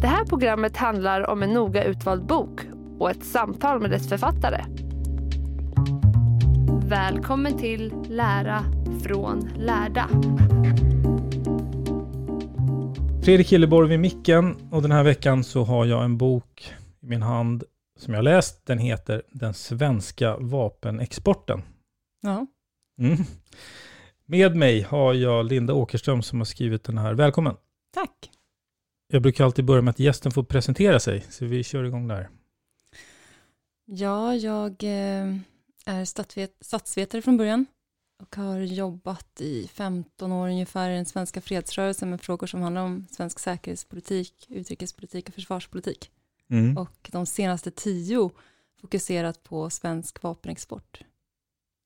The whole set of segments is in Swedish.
Det här programmet handlar om en noga utvald bok och ett samtal med dess författare. Välkommen till Lära från lärda. Fredrik Hilleborg vid micken och den här veckan så har jag en bok i min hand som jag läst. Den heter Den svenska vapenexporten. Ja. Mm. Med mig har jag Linda Åkerström som har skrivit den här. Välkommen! Tack. Jag brukar alltid börja med att gästen får presentera sig, så vi kör igång där. Ja, jag eh, är statsvet statsvetare från början och har jobbat i 15 år ungefär i den svenska fredsrörelsen med frågor som handlar om svensk säkerhetspolitik, utrikespolitik och försvarspolitik. Mm. Och de senaste tio fokuserat på svensk vapenexport.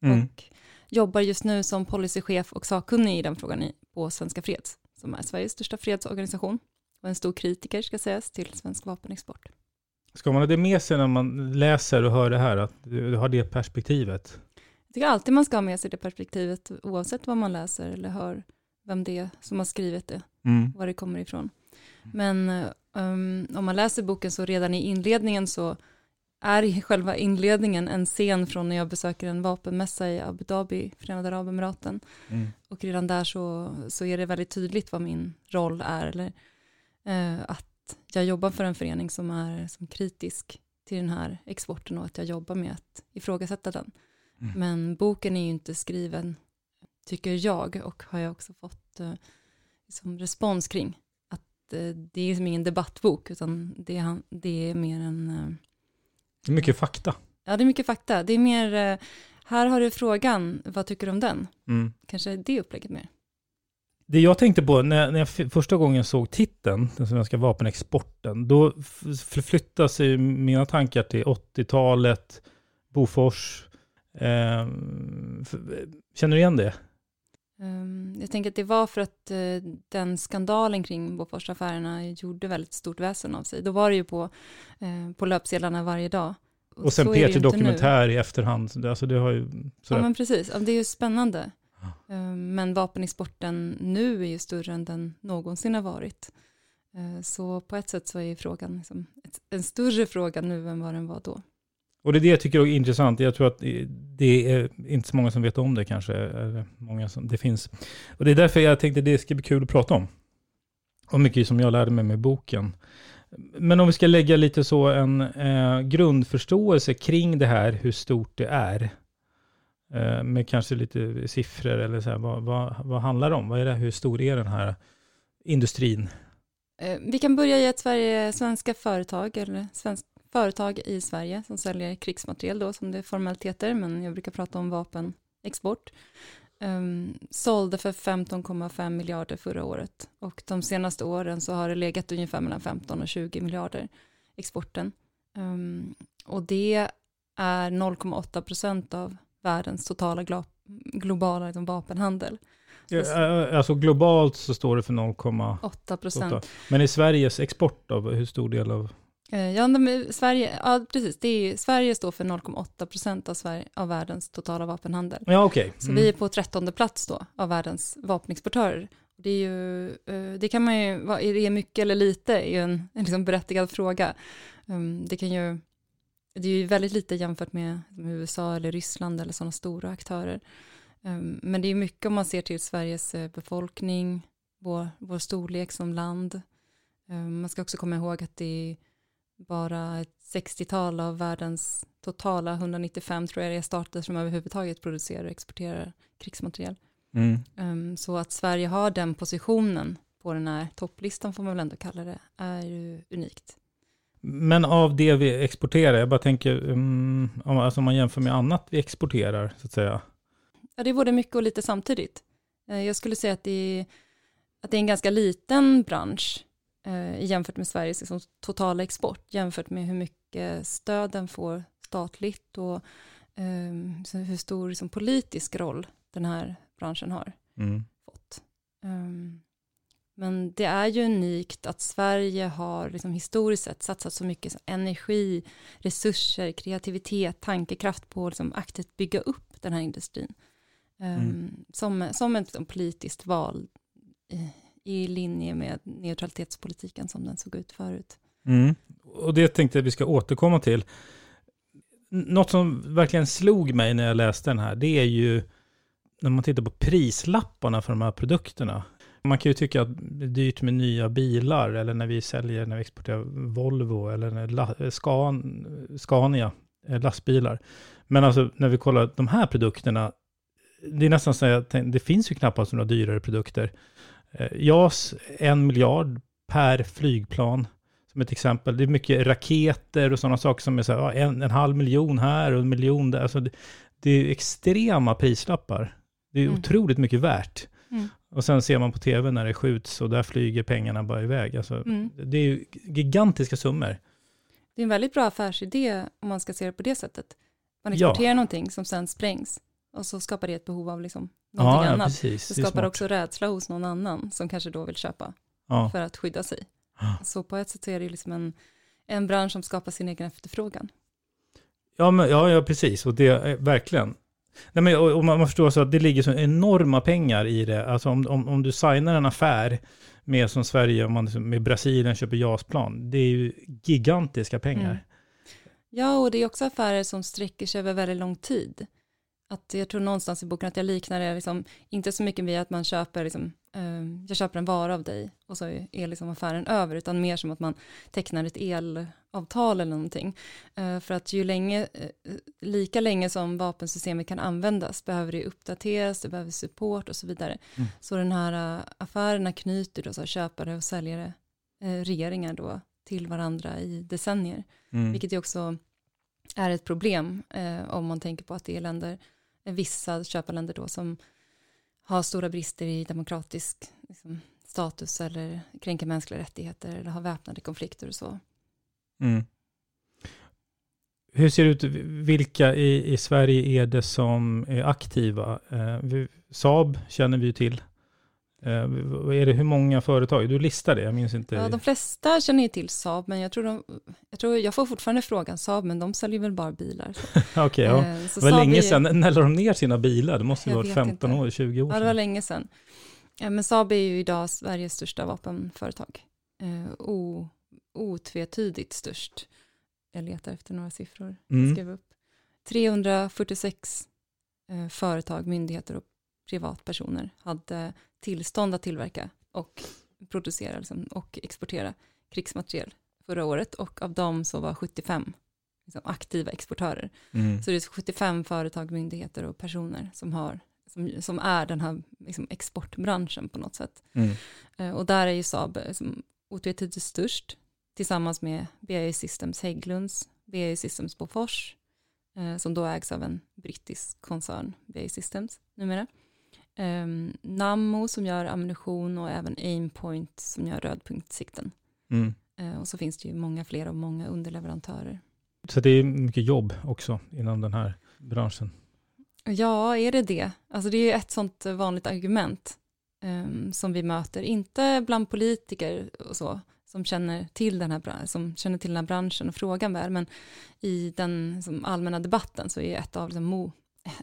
Mm. Och jobbar just nu som policychef och sakkunnig i den frågan på Svenska Freds, som är Sveriges största fredsorganisation och en stor kritiker ska sägas till svensk vapenexport. Ska man ha det med sig när man läser och hör det här, att du har det perspektivet? Jag tycker alltid man ska ha med sig det perspektivet, oavsett vad man läser eller hör vem det är som har skrivit det, Mm. var det kommer ifrån. Men um, om man läser boken så redan i inledningen så är själva inledningen en scen från när jag besöker en vapenmässa i Abu Dhabi, Förenade Arabemiraten. Mm. Och redan där så, så är det väldigt tydligt vad min roll är, eller att jag jobbar för en förening som är som kritisk till den här exporten och att jag jobbar med att ifrågasätta den. Mm. Men boken är ju inte skriven, tycker jag, och har jag också fått eh, liksom respons kring. Att eh, det är liksom ingen debattbok, utan det, är det är mer en... Eh, Det är mycket fakta. ja, det är mycket fakta. Det är mer, eh, här har du frågan, vad tycker du om den? Mm. Kanske det upplägget mer. Det jag tänkte på när, när jag första gången såg titeln, den svenska vapenexporten, då f- förflyttar sig mina tankar till 80-talet, Bofors. Eh, känner du igen det? Um, jag tänker att det var för att eh, den skandalen kring Boforsaffärerna gjorde väldigt stort väsen av sig. Då var det ju på, eh, på löpsedlarna varje dag. Och sen det ju Peter Dokumentär i efterhand. Alltså det har ju... Sådär. Ja, men precis. Det är ju spännande. Eh, men vapenexporten nu är ju större än den någonsin har varit. Eh, så på ett sätt så är ju frågan liksom en större fråga nu än vad den var då. Och det är det jag tycker är intressant. Jag tror att det är inte så många som vet om det kanske. Eller många som, det finns. Och det är därför jag tänkte det ska bli kul att prata om. Och mycket som jag lärde mig med boken. Men om vi ska lägga lite så en eh, grundförståelse kring det här, hur stort det är. Eh, med kanske lite siffror eller så här, vad, vad, vad handlar det om? Vad är det, hur stor är den här industrin? Eh, vi kan börja i att Sverige, svenska företag, eller svensk företag i Sverige som säljer krigsmateriel då, som det formellt heter, men jag brukar prata om vapenexport, um, sålde för 15,5 miljarder förra året. Och de senaste åren så har det legat ungefär mellan 15 och 20 miljarder exporten. Um, och det är 0,8 procent av världens totala gla- globala liksom, vapenhandel. Ja, alltså globalt så står det för 0,8. 8 procent. Men i Sveriges export av hur stor del av? Eh, Ja, men Sverige, ja precis, det är, ju- Sverige står för 0,8 procent av, Sverige- av världens totala vapenhandel. Ja. Så Mm. vi är på trettonde plats då av världens vapenexportörer. Det, är ju, eh, det kan man ju, är det mycket eller lite, är ju en, en liksom berättigad fråga. Um, Det kan ju, det är ju väldigt lite jämfört med USA eller Ryssland eller sådana stora aktörer. Um, Men det är mycket om man ser till Sveriges eh, befolkning, vår, vår storlek som land. Um, Man ska också komma ihåg att det är bara ett 60-tal av världens totala 195 tror jag det är stater som överhuvudtaget producerar och exporterar krigsmateriel. Mm. Um, så att Sverige har den positionen på den här topplistan får man väl ändå kalla det, är ju unikt. Men av det vi exporterar, jag bara tänker, um, om, alltså om man jämför med annat vi exporterar, så att säga. Ja, det är både mycket och lite samtidigt. Eh, Jag skulle säga att det är, att det är en ganska liten bransch eh, jämfört med Sveriges liksom, totala export, jämfört med hur mycket stöd den får statligt och eh, hur stor liksom, politisk roll den här branschen har. Mm. fått. Um, men det är ju unikt att Sverige har liksom historiskt sett satsat så mycket energi, resurser, kreativitet, tankekraft på att liksom aktivt bygga upp den här industrin. Um, Mm. som, som ett liksom, politiskt val i, i linje med neutralitetspolitiken som den såg ut förut. Mm. Och det tänkte jag vi ska återkomma till. Något som verkligen slog mig när jag läste den här, det är ju när man tittar på prislapparna för de här produkterna. Man kan ju tycka att det är dyrt med nya bilar, eller när vi säljer, när vi exporterar Volvo, eller när la, Scan, Scania, eh, lastbilar. Men alltså när vi kollar de här produkterna, det är nästan så att det finns ju knappast några dyrare produkter. Eh, JAS, en miljard per flygplan som ett exempel. Det är mycket raketer och sådana saker som är så här, en, en halv miljon här och en miljon där. Alltså det, det är extrema prislappar. Det är Mm. otroligt mycket värt. Mm. Och sen ser man på tv när det skjuts och där flyger pengarna bara iväg. Alltså, Mm. Det är ju gigantiska summor. Det är en väldigt bra affärsidé om man ska se det på det sättet. Man Ja. exporterar någonting som sen sprängs och så skapar det ett behov av liksom någonting Ja, ja, annat. precis. Det Det skapar smart. också rädsla hos någon annan som kanske då vill köpa Ja. för att skydda sig. Ja. Så på ett sätt så är det liksom en, en bransch som skapar sin egen efterfrågan. Ja, men, ja, ja, precis. Och det är verkligen. Nej, men, och, och man, man förstår så att det ligger så enorma pengar i det. Alltså om, om, om du signar en affär med som Sverige, om man liksom med Brasilien köper JAS-plan, det är ju gigantiska pengar. Mm. Ja, och det är också affärer som sträcker sig över väldigt lång tid. Att jag tror någonstans i boken att jag liknar det liksom, inte så mycket vid att man köper, liksom, eh, jag köper en vara av dig och så är liksom affären över, utan mer som att man tecknar ett el elavtal eller någonting. Eh, för att ju länge, eh, lika länge som vapensystemet kan användas behöver det uppdateras, det behöver support och så vidare. Mm. Så den här uh, affärerna knyter då så köpare och säljare, eh, regeringar då, till varandra i decennier. Mm. Vilket ju också är ett problem eh, om man tänker på att det är länder, eh, vissa köparländer då som har stora brister i demokratisk liksom, status eller kränker mänskliga rättigheter eller har väpnade konflikter och så. Mm. Hur ser det ut, vilka i, i Sverige är det som är aktiva? Eh, vi, Saab känner vi ju till. Eh, är det, hur många företag? Du listar det, jag minns inte. Ja, de flesta känner ju till Saab, men jag tror, de, jag tror jag får fortfarande frågan Saab, men de säljer väl bara bilar. Okej, ja. eh, Det var Saab länge sedan, när lade de ner sina bilar? Det måste ju varit vet 15 inte. år, 20 år Ja, det var sedan. länge sedan. Ja, men Saab är ju idag Sveriges största vapenföretag. Eh, o, otvetydigt störst. Jag letar efter några siffror. Mm. skrev upp. 346 eh, företag, myndigheter och privatpersoner hade tillstånd att tillverka och producera liksom, och exportera krigsmateriel förra året och av dem så var 75 liksom, aktiva exportörer. Mm. Så det är 75 företag, myndigheter och personer som, har, som, som är den här liksom, exportbranschen på något sätt. Mm. Eh, och där är ju Saab eh, som otvetydigt störst tillsammans med BAE Systems Hägglunds, BAE Systems Bofors, eh, som då ägs av en brittisk koncern, BAE Systems numera. Um, Nammo som gör ammunition och även Aimpoint som gör rödpunktssikten. Mm. Eh, och så finns det ju många fler och många underleverantörer. Så det är mycket jobb också inom den här branschen. Ja, är det det? Alltså det är ju ett sånt vanligt argument um, som vi möter, inte bland politiker och så, som känner till den här, som känner till den här branschen och frågan väl, men i den allmänna debatten så är ett av, liksom, mo,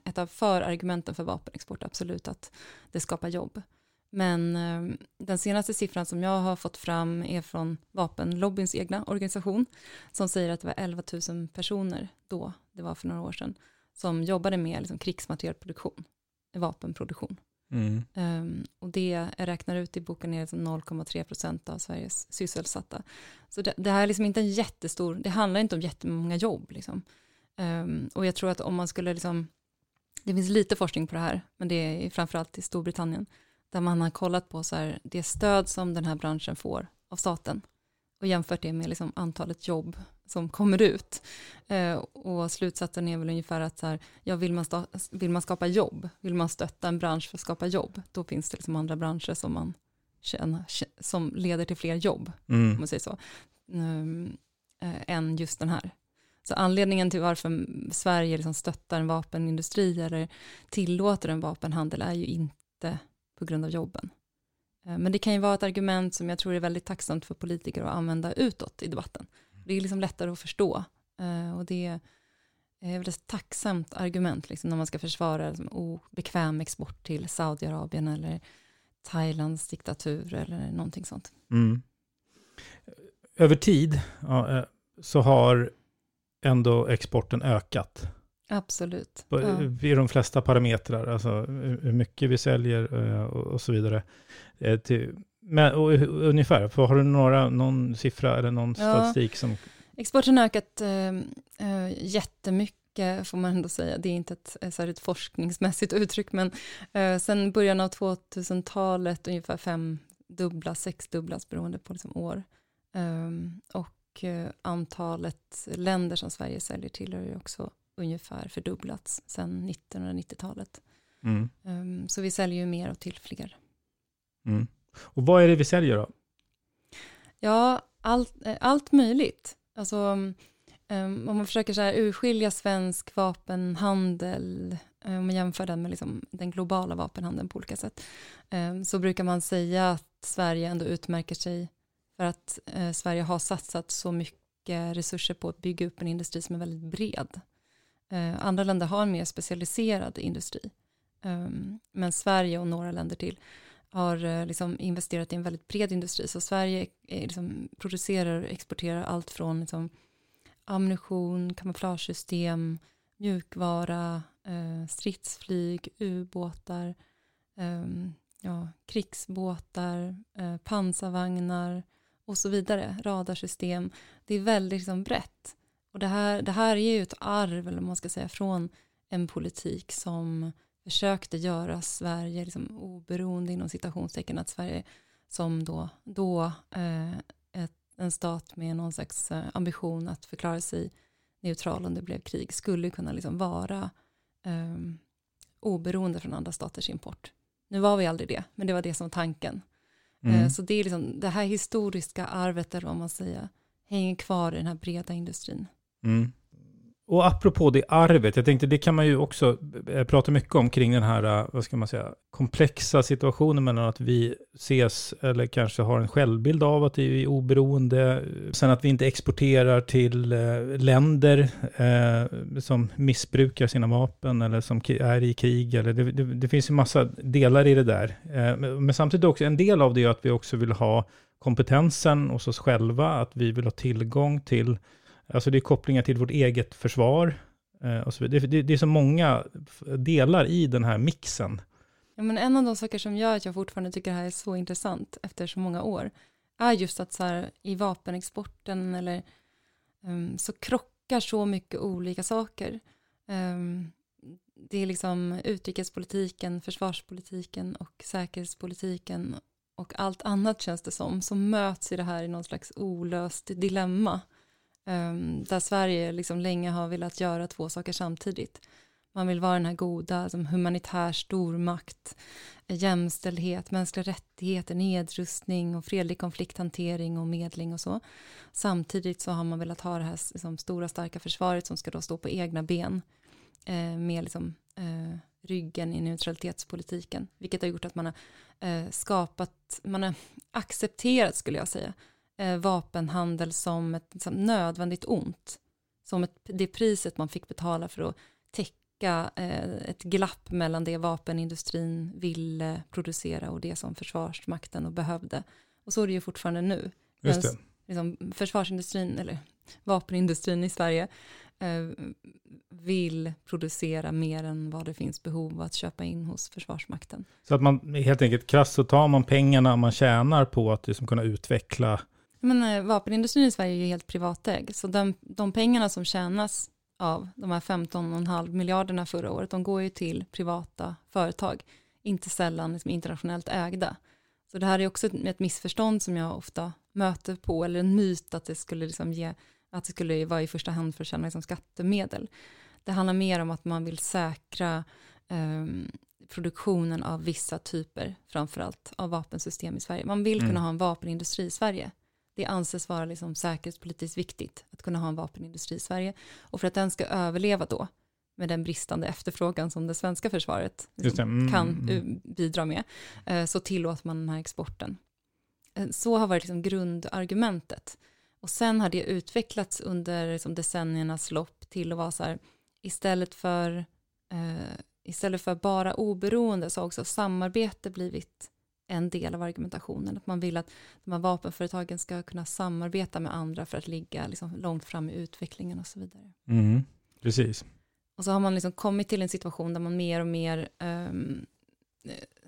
ett av förargumenten för vapenexport absolut att det skapar jobb. Men eh, den senaste siffran som jag har fått fram är från vapenlobbyns egna organisation som säger att det var 11 000 personer då, det var för några år sedan, som jobbade med liksom, krigsmaterielproduktion, vapenproduktion. Mm. Um, och det jag räknar ut i boken är 0,3 procent av Sveriges sysselsatta. Så det, det, här är liksom inte en jättestor, det handlar inte om jättemånga jobb. Liksom. Um, och jag tror att om man skulle, liksom, det finns lite forskning på det här, men det är framförallt i Storbritannien, där man har kollat på så här, det stöd som den här branschen får av staten och jämfört det med liksom antalet jobb som kommer ut. Eh, och slutsatsen är väl ungefär att så här, ja, vill, man vill man skapa jobb, vill man stötta en bransch för att skapa jobb, då finns det liksom andra branscher som man känner, som leder till fler jobb, mm. om man säger så, um, eh, än just den här. Så anledningen till varför Sverige liksom stöttar en vapenindustri eller tillåter en vapenhandel är ju inte på grund av jobben. Eh, men det kan ju vara ett argument som jag tror är väldigt tacksamt för politiker att använda utåt i debatten. Det är liksom lättare att förstå eh, och det är ett tacksamt argument liksom, när man ska försvara liksom, obekväm export till Saudiarabien eller Thailands diktatur eller någonting sånt. Mm. Över tid ja, eh, så har ändå exporten ökat. Absolut. På, ja. I de flesta parametrar, alltså hur mycket vi säljer och, och så vidare. Till, men, och, ungefär, för har du några, någon siffra eller någon ja. statistik som... Exporten har ökat äh, jättemycket, får man ändå säga. Det är inte ett, så ett forskningsmässigt uttryck, men äh, sen början av 2000-talet ungefär fem dubblas, sex dubblas beroende på liksom år. Um, och uh, antalet länder som Sverige säljer till har ju också ungefär fördubblats sedan 1990-talet. Mm. Um, så vi säljer ju mer och till fler. Mm. Och vad är det vi säljer då? Ja, allt, eh, allt möjligt. Alltså, um, om man försöker så här urskilja svensk vapenhandel, um, om man jämför den med liksom den globala vapenhandeln på olika sätt, um, så brukar man säga att Sverige ändå utmärker sig för att uh, Sverige har satsat så mycket resurser på att bygga upp en industri som är väldigt bred. Uh, andra länder har en mer specialiserad industri. Ehm, men Sverige och några länder till har eh, liksom investerat i en väldigt bred industri. Så Sverige eh, liksom producerar och exporterar allt från liksom ammunition, kamouflagesystem, mjukvara, eh, stridsflyg, ubåtar, eh, ja, krigsbåtar, eh, pansarvagnar och så vidare, radarsystem. Det är väldigt liksom brett. Och det här, det här är ju ett arv, eller man ska säga, från en politik som försökte göra Sverige liksom oberoende inom citationstecken, att Sverige som då, då eh, ett, en stat med någon slags eh, ambition att förklara sig neutral om det blev krig, skulle kunna liksom vara eh, oberoende från andra staters import. Nu var vi aldrig det, men det var det som var tanken. Eh, mm. så det är liksom det här historiska arvet, eller vad man säger, hänger kvar i den här breda industrin. Mm. Och apropå det arvet, jag tänkte det kan man ju också eh, prata mycket om kring den här, eh, vad ska man säga, komplexa situationen mellan att vi ses, eller kanske har en självbild av att vi är oberoende, eh, sen att vi inte exporterar till länder eh, som missbrukar sina vapen eller som är i krig. Eller det, det, det finns ju massa delar i det där. Eh, men samtidigt också, en del av det är att vi också vill ha kompetensen hos oss själva, att vi vill ha tillgång till Alltså det är kopplingar till vårt eget försvar. Eh, och så det, det, det, är så många delar i den här mixen. Ja, men en av de saker som gör att jag fortfarande tycker det här är så intressant efter så många år är just att så här, i vapenexporten eller um, så krockar så mycket olika saker. Um, det är liksom utrikespolitiken, försvarspolitiken och säkerhetspolitiken och allt annat känns det som, som möts i det här i någon slags olöst dilemma. Ehm, där Sverige liksom länge har velat göra två saker samtidigt. Man vill vara den här goda som humanitär stormakt, jämställdhet, mänskliga rättigheter, nedrustning och fredlig konflikthantering och medling och så. Samtidigt så har man velat ha det här liksom, stora starka försvaret som ska då stå på egna ben eh, med liksom, eh, ryggen i neutralitetspolitiken, vilket har gjort att man har eh, skapat, man har accepterat skulle jag säga, eh, vapenhandel som ett som nödvändigt ont, som ett, det priset man fick betala för att täcka eh, ett glapp mellan det vapenindustrin ville producera och det som försvarsmakten och behövde. Och så är det ju fortfarande nu. Just det. Liksom, försvarsindustrin, eller vapenindustrin i Sverige, eh, vill producera mer än vad det finns behov av att köpa in hos Försvarsmakten. Så att man helt enkelt krasst så tar man pengarna man tjänar på att liksom kunna utveckla. Men eh, vapenindustrin i Sverige är ju helt privatägd, så de, de pengarna som tjänas av de här 15,5 miljarderna förra året, de går ju till privata företag, inte sällan liksom internationellt ägda. Så det här är också ett, ett missförstånd som jag ofta möter på, eller en myt att det skulle liksom ge, att det skulle vara i första hand för att tjäna liksom skattemedel. Det handlar mer om att man vill säkra eh, produktionen av vissa typer, framförallt av vapensystem i Sverige. Man vill Mm. kunna ha en vapenindustri i Sverige. Det anses vara liksom säkerhetspolitiskt viktigt att kunna ha en vapenindustri i Sverige. Och för att den ska överleva då, med den bristande efterfrågan som det svenska försvaret det. Mm, kan mm. eh, bidra med, eh, så tillåter man den här exporten. Eh, Så har varit liksom grundargumentet. Och sen har det utvecklats under liksom decenniernas lopp till att vara så här, istället för, eh, istället för bara oberoende så har också samarbete blivit en del av argumentationen. Att man vill att de här vapenföretagen ska kunna samarbeta med andra för att ligga liksom långt fram i utvecklingen och så vidare. Mm. Precis. Och så har man liksom kommit till en situation där man mer och mer eh,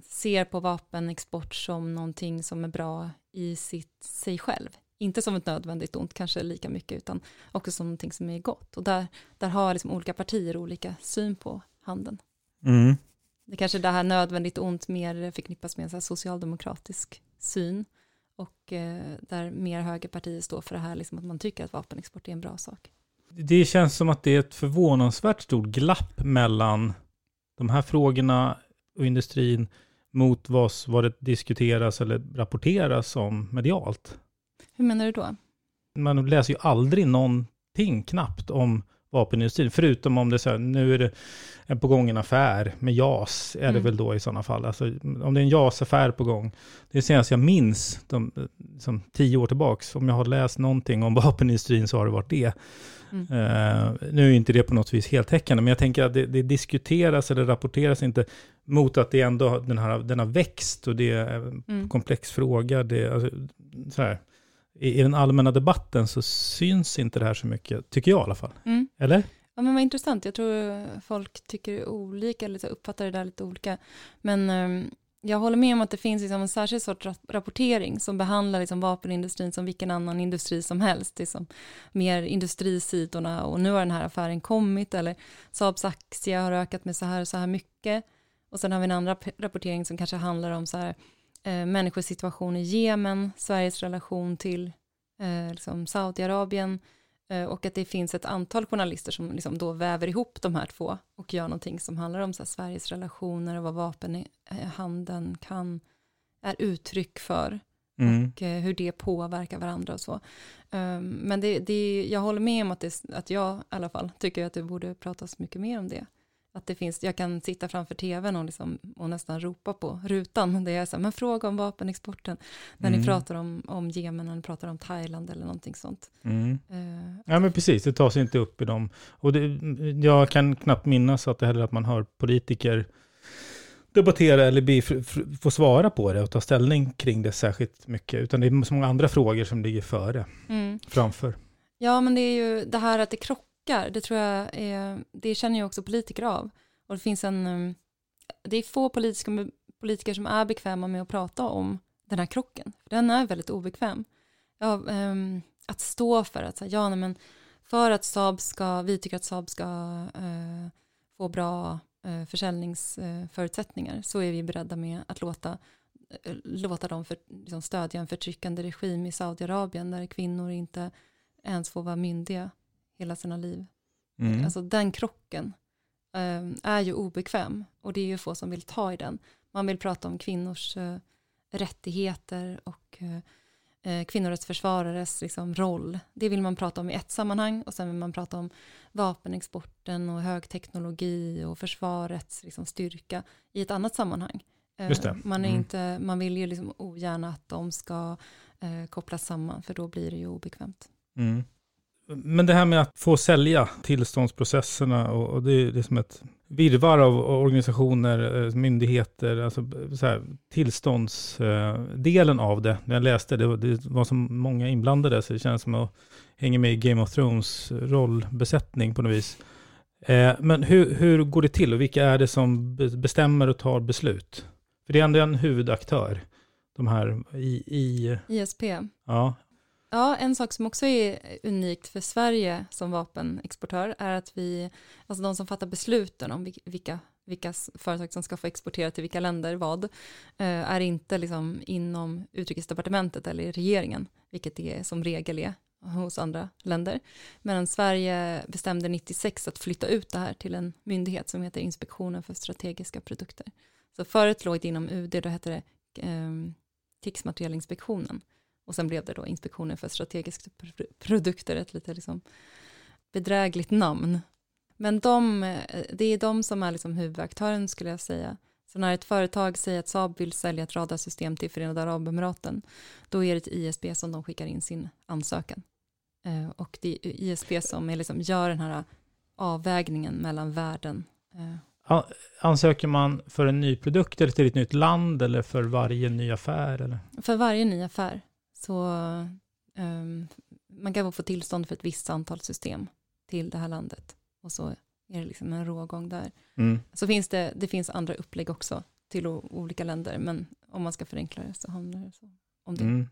ser på vapenexport som någonting som är bra i sitt, sig själv. Inte som ett nödvändigt ont, kanske lika mycket, utan också som någonting som är gott. Och där, där har liksom olika partier olika syn på handeln. Mm. Det kanske det här nödvändigt ont mer förknippas med en så socialdemokratisk syn. Och eh, där mer högerpartier står för det här, liksom att man tycker att vapenexport är en bra sak. Det känns som att det är ett förvånansvärt stort glapp mellan de här frågorna och industrin mot vad, vad det diskuteras eller rapporteras om medialt. Hur menar du då? Man läser ju aldrig någonting knappt om vapenindustrin, förutom om det är så här, nu är det en på gång en affär med JAS, är det Mm. väl då i sådana fall. Alltså, om det är en JAS-affär på gång, det är senast jag minns, de, som tio år tillbaks, om jag har läst någonting om vapenindustrin så har det varit det. Mm. Eh, nu är inte det på något vis heltäckande, men jag tänker att det, det diskuteras eller rapporteras inte mot att det ändå, den, här, den har växt och det är en Mm. komplex fråga. Det, alltså, så här, i, I den allmänna debatten så syns inte det här så mycket, tycker jag i alla fall. Mm. Eller? Ja, men vad intressant. Jag tror folk tycker olika, eller uppfattar det där lite olika. Men ehm, jag håller med om att det finns liksom en särskild sorts rap- rapportering som behandlar liksom vapenindustrin som vilken annan industri som helst. Det är som mer industrisidorna och nu har den här affären kommit eller Saabs aktie har ökat med så här och så här mycket. Och sen har vi en andra p- rapportering som kanske handlar om så här eh, människors situation i Jemen, Sveriges relation till eh, liksom Saudiarabien, Eh, Och att det finns ett antal journalister som liksom då väver ihop de här två och gör någonting som handlar om så här Sveriges relationer och vad vapenhandeln kan, är uttryck för Mm. och eh, hur det påverkar varandra och så. Um, Men det, det, jag håller med om att, det, att jag i alla fall tycker att det borde pratas mycket mer om det. Att det finns, jag kan sitta framför tvn och, liksom, och nästan ropa på rutan. Det är så här, men fråga om vapenexporten. När Mm. ni pratar om, om Jemen, ni pratar om Thailand eller någonting sånt. Mm. Eh, Ja men precis, det tas inte upp i dem. Och det, jag kan knappt minnas att det heller att man hör politiker debattera eller f- få svara på det och ta ställning kring det särskilt mycket. Utan det är så många andra frågor som ligger före, mm. framför. Ja, men det är ju det här att det krockar, det tror jag är, det känner ju också politiker av. Och det finns en, mm, det är få politiska, politiker som är bekväma med att prata om den här krocken. För den är väldigt obekväm. Ja, ehm, att stå för att, ja, nej, men för att Saab ska, vi tycker att Saab ska eh, få bra eh, försäljningsförutsättningar så är vi beredda med att låta, eh, låta dem för, liksom stödja en förtryckande regim i Saudiarabien där kvinnor inte ens får vara myndiga hela sina liv. Mm. Alltså den krocken eh, är ju obekväm och det är ju få som vill ta i den. Man vill prata om kvinnors eh, rättigheter och eh, eh, kvinnorättsförsvarares liksom, roll. Det vill man prata om i ett sammanhang och sen vill man prata om vapenexporten och högteknologi och försvarets liksom, styrka i ett annat sammanhang. Det. Man, är Mm. inte, man vill ju liksom ogärna att de ska eh, kopplas samman för då blir det ju obekvämt. Mm. Men det här med att få sälja tillståndsprocesserna och, och det är liksom ett virvar av organisationer, eh, myndigheter, alltså så här, tillståndsdelen av det. När jag läste det, det var så många inblandade så det känns som att hänga med i Game of Thrones rollbesättning på något vis. Eh, Men hur, hur går det till och vilka är det som be- bestämmer och tar beslut? För det är ändå en huvudaktör, de här i, i ISP. ja, Ja, en sak som också är unikt för Sverige som vapenexportör är att vi, alltså de som fattar besluten om vilka, vilka företag som ska få exportera till vilka länder vad, eh, är inte liksom inom utrikesdepartementet eller i regeringen, vilket det som regel är hos andra länder. Men Sverige bestämde 96 att flytta ut det här till en myndighet som heter Inspektionen för strategiska produkter. Så förut låg det inom UD, då hette det eh, Krigsmaterielinspektionen. Och sen blev det då Inspektionen för strategiska pr- produkter, ett lite liksom bedrägligt namn. Men de, eh, det är de som är liksom huvudaktören skulle jag säga. Så när ett företag säger att Saab vill sälja ett radarsystem till Förenade Arabemiraten, då är det till ISP som de skickar in sin ansökan. Eh, Och det är ISP som är liksom gör den här avvägningen mellan värden. Eh, An- Ansöker man för en ny produkt eller till ett nytt land eller för varje ny affär? Eller? För varje ny affär så um, man kan få tillstånd för ett visst antal system till det här landet och så är det liksom en rågång där. Mm. Så finns det, det finns andra upplägg också till olika länder, men om man ska förenkla det så handlar det så om det. Mm.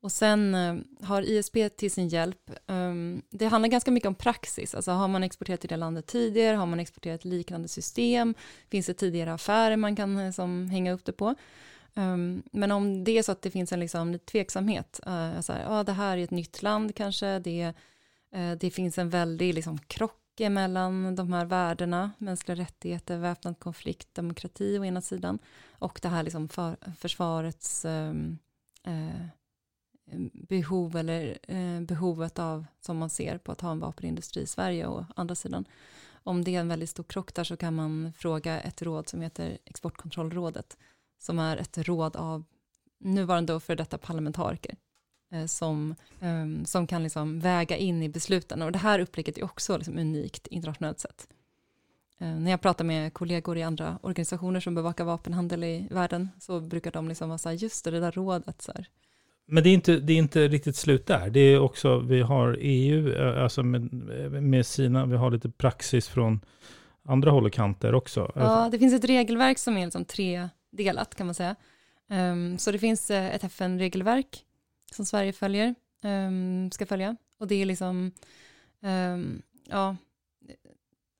Och sen eh, har ISP till sin hjälp, ehm, det handlar ganska mycket om praxis, alltså har man exporterat till det landet tidigare, har man exporterat liknande system, finns det tidigare affärer man kan eh, som hänga upp det på. Um, men om det är så att det finns en liksom, tveksamhet, uh, så här, ah, det här är ett nytt land kanske, det, uh, det finns en väldig liksom, krock mellan de här värdena, mänskliga rättigheter, väpnad konflikt, demokrati å ena sidan, och det här liksom för, försvarets um, uh, behov eller eh, behovet av, som man ser på att ha en vapenindustri i Sverige och andra sidan. Om det är en väldigt stor krock där så kan man fråga ett råd som heter Exportkontrollrådet, som är ett råd av nuvarande och för detta parlamentariker eh, som, eh, som kan liksom väga in i besluten. Och det här upplägget är också liksom unikt internationellt sett. Eh, när jag pratar med kollegor i andra organisationer som bevakar vapenhandel i världen så brukar de liksom vara så här, just det, det där rådet, så här, Men det är, inte, det är inte riktigt slut där. Det är också, vi har EU, eh, alltså med, med sina, vi har lite praxis från andra håll och kanter också. Ja, det finns ett regelverk som är liksom tredelat kan man säga. Um, så det finns uh, ett FN-regelverk som Sverige följer, um, ska följa. Och det är liksom, um, ja,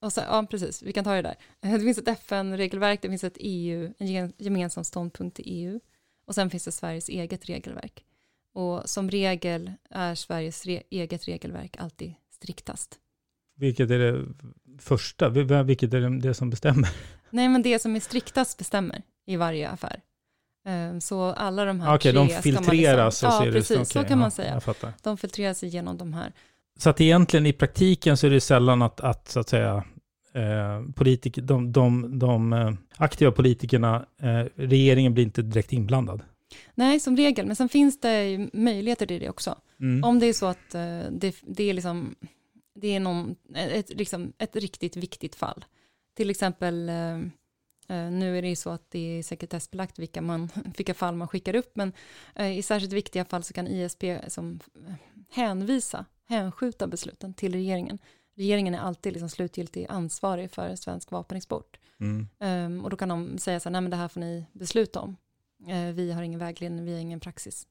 och så, ja, precis, vi kan ta det där. Det finns ett FN-regelverk, det finns ett EU, en gemensam ståndpunkt i EU. Och sen finns det Sveriges eget regelverk. Och som regel är Sveriges re eget regelverk alltid striktast. Vilket är det första? Vilket är det, det som bestämmer? Nej, men det som är striktast bestämmer i varje affär. Så alla de här Okej, tre de filtreras ska man liksom, Ja, precis, det, så okej, kan ja, man säga. De filtreras igenom de här. Så att egentligen i praktiken så är det sällan att, att så att säga, eh, politik, de, de, de eh, aktiva politikerna, eh, regeringen blir inte direkt inblandad. Nej, som regel, men sen finns det möjligheter till det också. Mm. Om det är så att eh, det, det är liksom, det är någon, ett, liksom, ett riktigt viktigt fall. Till exempel, eh, nu är det ju så att det är sekretessbelagt vilka, man, vilka fall man skickar upp, men eh, i särskilt viktiga fall så kan ISP som hänvisa, hänskjuta besluten till regeringen. Regeringen är alltid liksom slutgiltig ansvarig för svensk vapenexport. Mm. Um, och då kan de säga så här, nej men det här får ni besluta om. Uh, vi har ingen vägledning, vi har ingen praxis.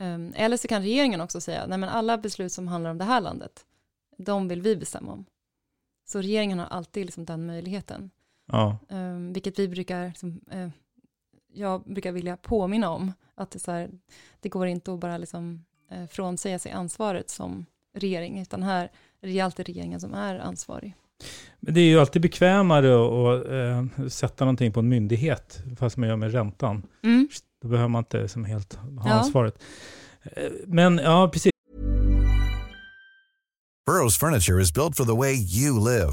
Um, eller så kan regeringen också säga, nej men alla beslut som handlar om det här landet, de vill vi bestämma om. Så regeringen har alltid liksom den möjligheten. Ja. Um, vilket vi brukar, liksom, uh, jag brukar vilja påminna om, att det, så här, det går inte att bara liksom, uh, frånsäga sig ansvaret som regering, utan här är det alltid regeringen som är ansvarig. Men det är ju alltid bekvämare att, att äh, sätta någonting på en myndighet, fast man gör med räntan. Mm. Då behöver man inte som helt ha Ja. ansvaret. Eh, Men ja, precis. Burrow's furniture is built for the way you live.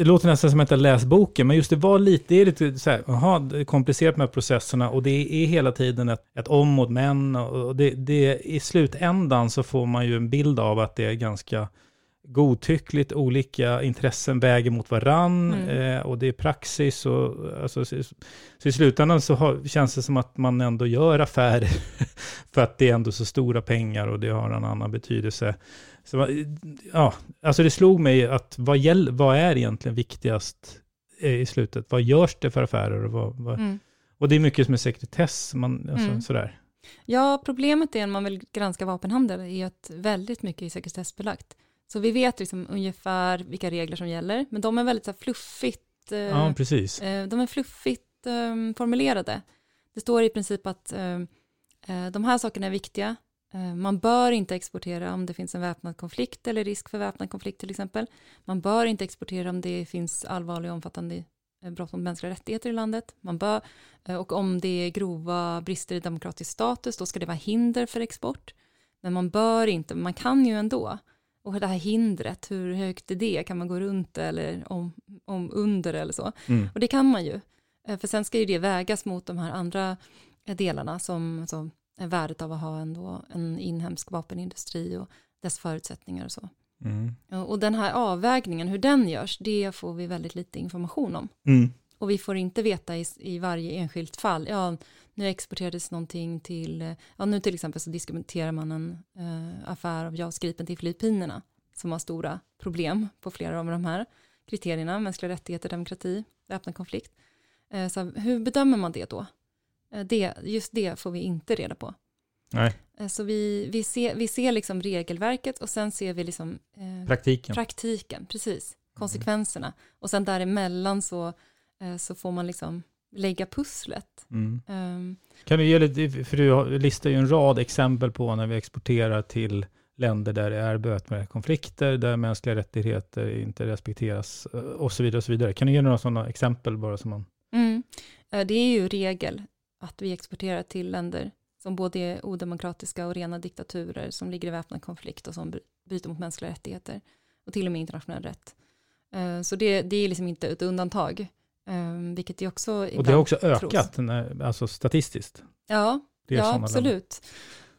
Det låter nästan som att jag läst boken, men just det var lite, det är lite så här, aha, komplicerat med processerna och det är hela tiden ett, ett om mot män och det, det, i slutändan så får man ju en bild av att det är ganska godtyckligt, olika intressen väger mot varann Mm. eh, och det är praxis och alltså, så, så i slutändan så har, känns det som att man ändå gör affärer för att det är ändå så stora pengar och det har en annan betydelse. Så, ja, alltså det slog mig att vad, gäll, vad är egentligen viktigast eh, i slutet? Vad görs det för affärer? Och, vad, vad, Mm. och det är mycket som är sekretess, man, alltså, Mm. sådär. Ja, problemet är när man vill granska vapenhandel är att väldigt mycket är sekretessbelagt. Så vi vet liksom ungefär vilka regler som gäller, men de är väldigt så här fluffigt, eh, Ja, precis. eh, de är fluffigt eh, formulerade. Det står i princip att eh, eh, de här sakerna är viktiga. Eh, man bör inte exportera om det finns en väpnad konflikt eller risk för väpnad konflikt till exempel. Man bör inte exportera om det finns allvarliga och omfattande eh, brott mot mänskliga rättigheter i landet. Man bör, eh, och om det är grova brister i demokratisk status, då ska det vara hinder för export. Men man bör inte, man kan ju ändå. Och det här hindret, hur högt är det? Kan man gå runt eller om, om under eller så? Mm. Och det kan man ju. För sen ska ju det vägas mot de här andra delarna som är värdet av att ha ändå en inhemsk vapenindustri och dess förutsättningar och så. Mm. Och den här avvägningen, hur den görs, det får vi väldigt lite information om. Mm. Och vi får inte veta i, i varje enskilt fall, ja, nu exporterades någonting till, ja nu till exempel så diskuterar man en eh, affär av JAS Gripen till Filippinerna, som har stora problem på flera av de här kriterierna, mänskliga rättigheter, demokrati, väpnad konflikt. Eh, så hur bedömer man det då? Eh, det, just det får vi inte reda på. Nej, Eh, så vi, vi, ser, vi ser liksom regelverket och sen ser vi liksom eh, praktiken. praktiken, precis, konsekvenserna. Och sen däremellan så, eh, så får man liksom lägga pusslet. Mm. Ehm, Kan du ge lite, för du listar ju en rad exempel på när vi exporterar till länder där det är bötmärkta konflikter, där mänskliga rättigheter inte respekteras eh, och så vidare. Och så vidare. Kan du ge några sådana exempel bara som man... mm. Det är ju regel att vi exporterar till länder som både är odemokratiska och rena diktaturer som ligger i väpnad konflikt och som bry- bryter mot mänskliga rättigheter och till och med internationell rätt. Eh, Så det, det är liksom inte ett undantag, eh, vilket är också Och det har också ökat, när, alltså statistiskt. Ja, ja absolut.